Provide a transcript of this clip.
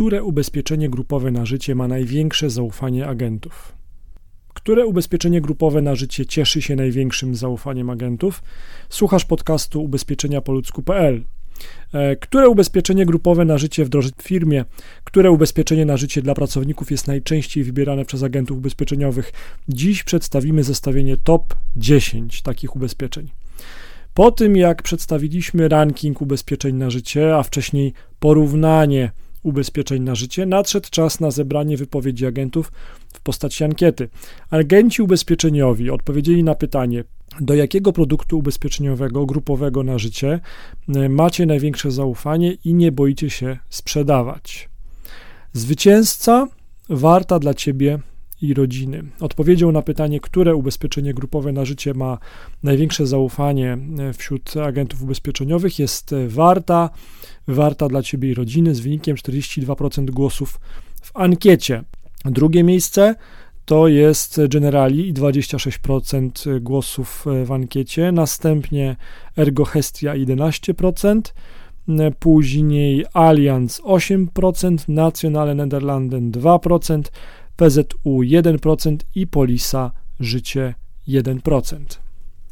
które ubezpieczenie grupowe na życie ma największe zaufanie agentów. Które ubezpieczenie grupowe na życie cieszy się największym zaufaniem agentów? Słuchasz podcastu ubezpieczeniapoludzku.pl. E, które ubezpieczenie grupowe na życie wdrożyć w firmie? Które ubezpieczenie na życie dla pracowników jest najczęściej wybierane przez agentów ubezpieczeniowych? Dziś przedstawimy zestawienie top 10 takich ubezpieczeń. Po tym, jak przedstawiliśmy ranking ubezpieczeń na życie, a wcześniej porównanie ubezpieczeń na życie, nadszedł czas na zebranie wypowiedzi agentów w postaci ankiety. Agenci ubezpieczeniowi odpowiedzieli na pytanie, do jakiego produktu ubezpieczeniowego, grupowego na życie e, macie największe zaufanie i nie boicie się sprzedawać. Zwycięzca warta dla ciebie i rodziny. Odpowiedzią na pytanie, które ubezpieczenie grupowe na życie ma największe zaufanie e, wśród agentów ubezpieczeniowych, jest e, warta, warta dla ciebie i rodziny z wynikiem 42% głosów w ankiecie. Drugie miejsce to jest Generali i 26% głosów w ankiecie, następnie Ergo Hestia 11%, później Allianz 8%, Nationale Nederlanden 2%, PZU 1% i Polisa Życie 1%.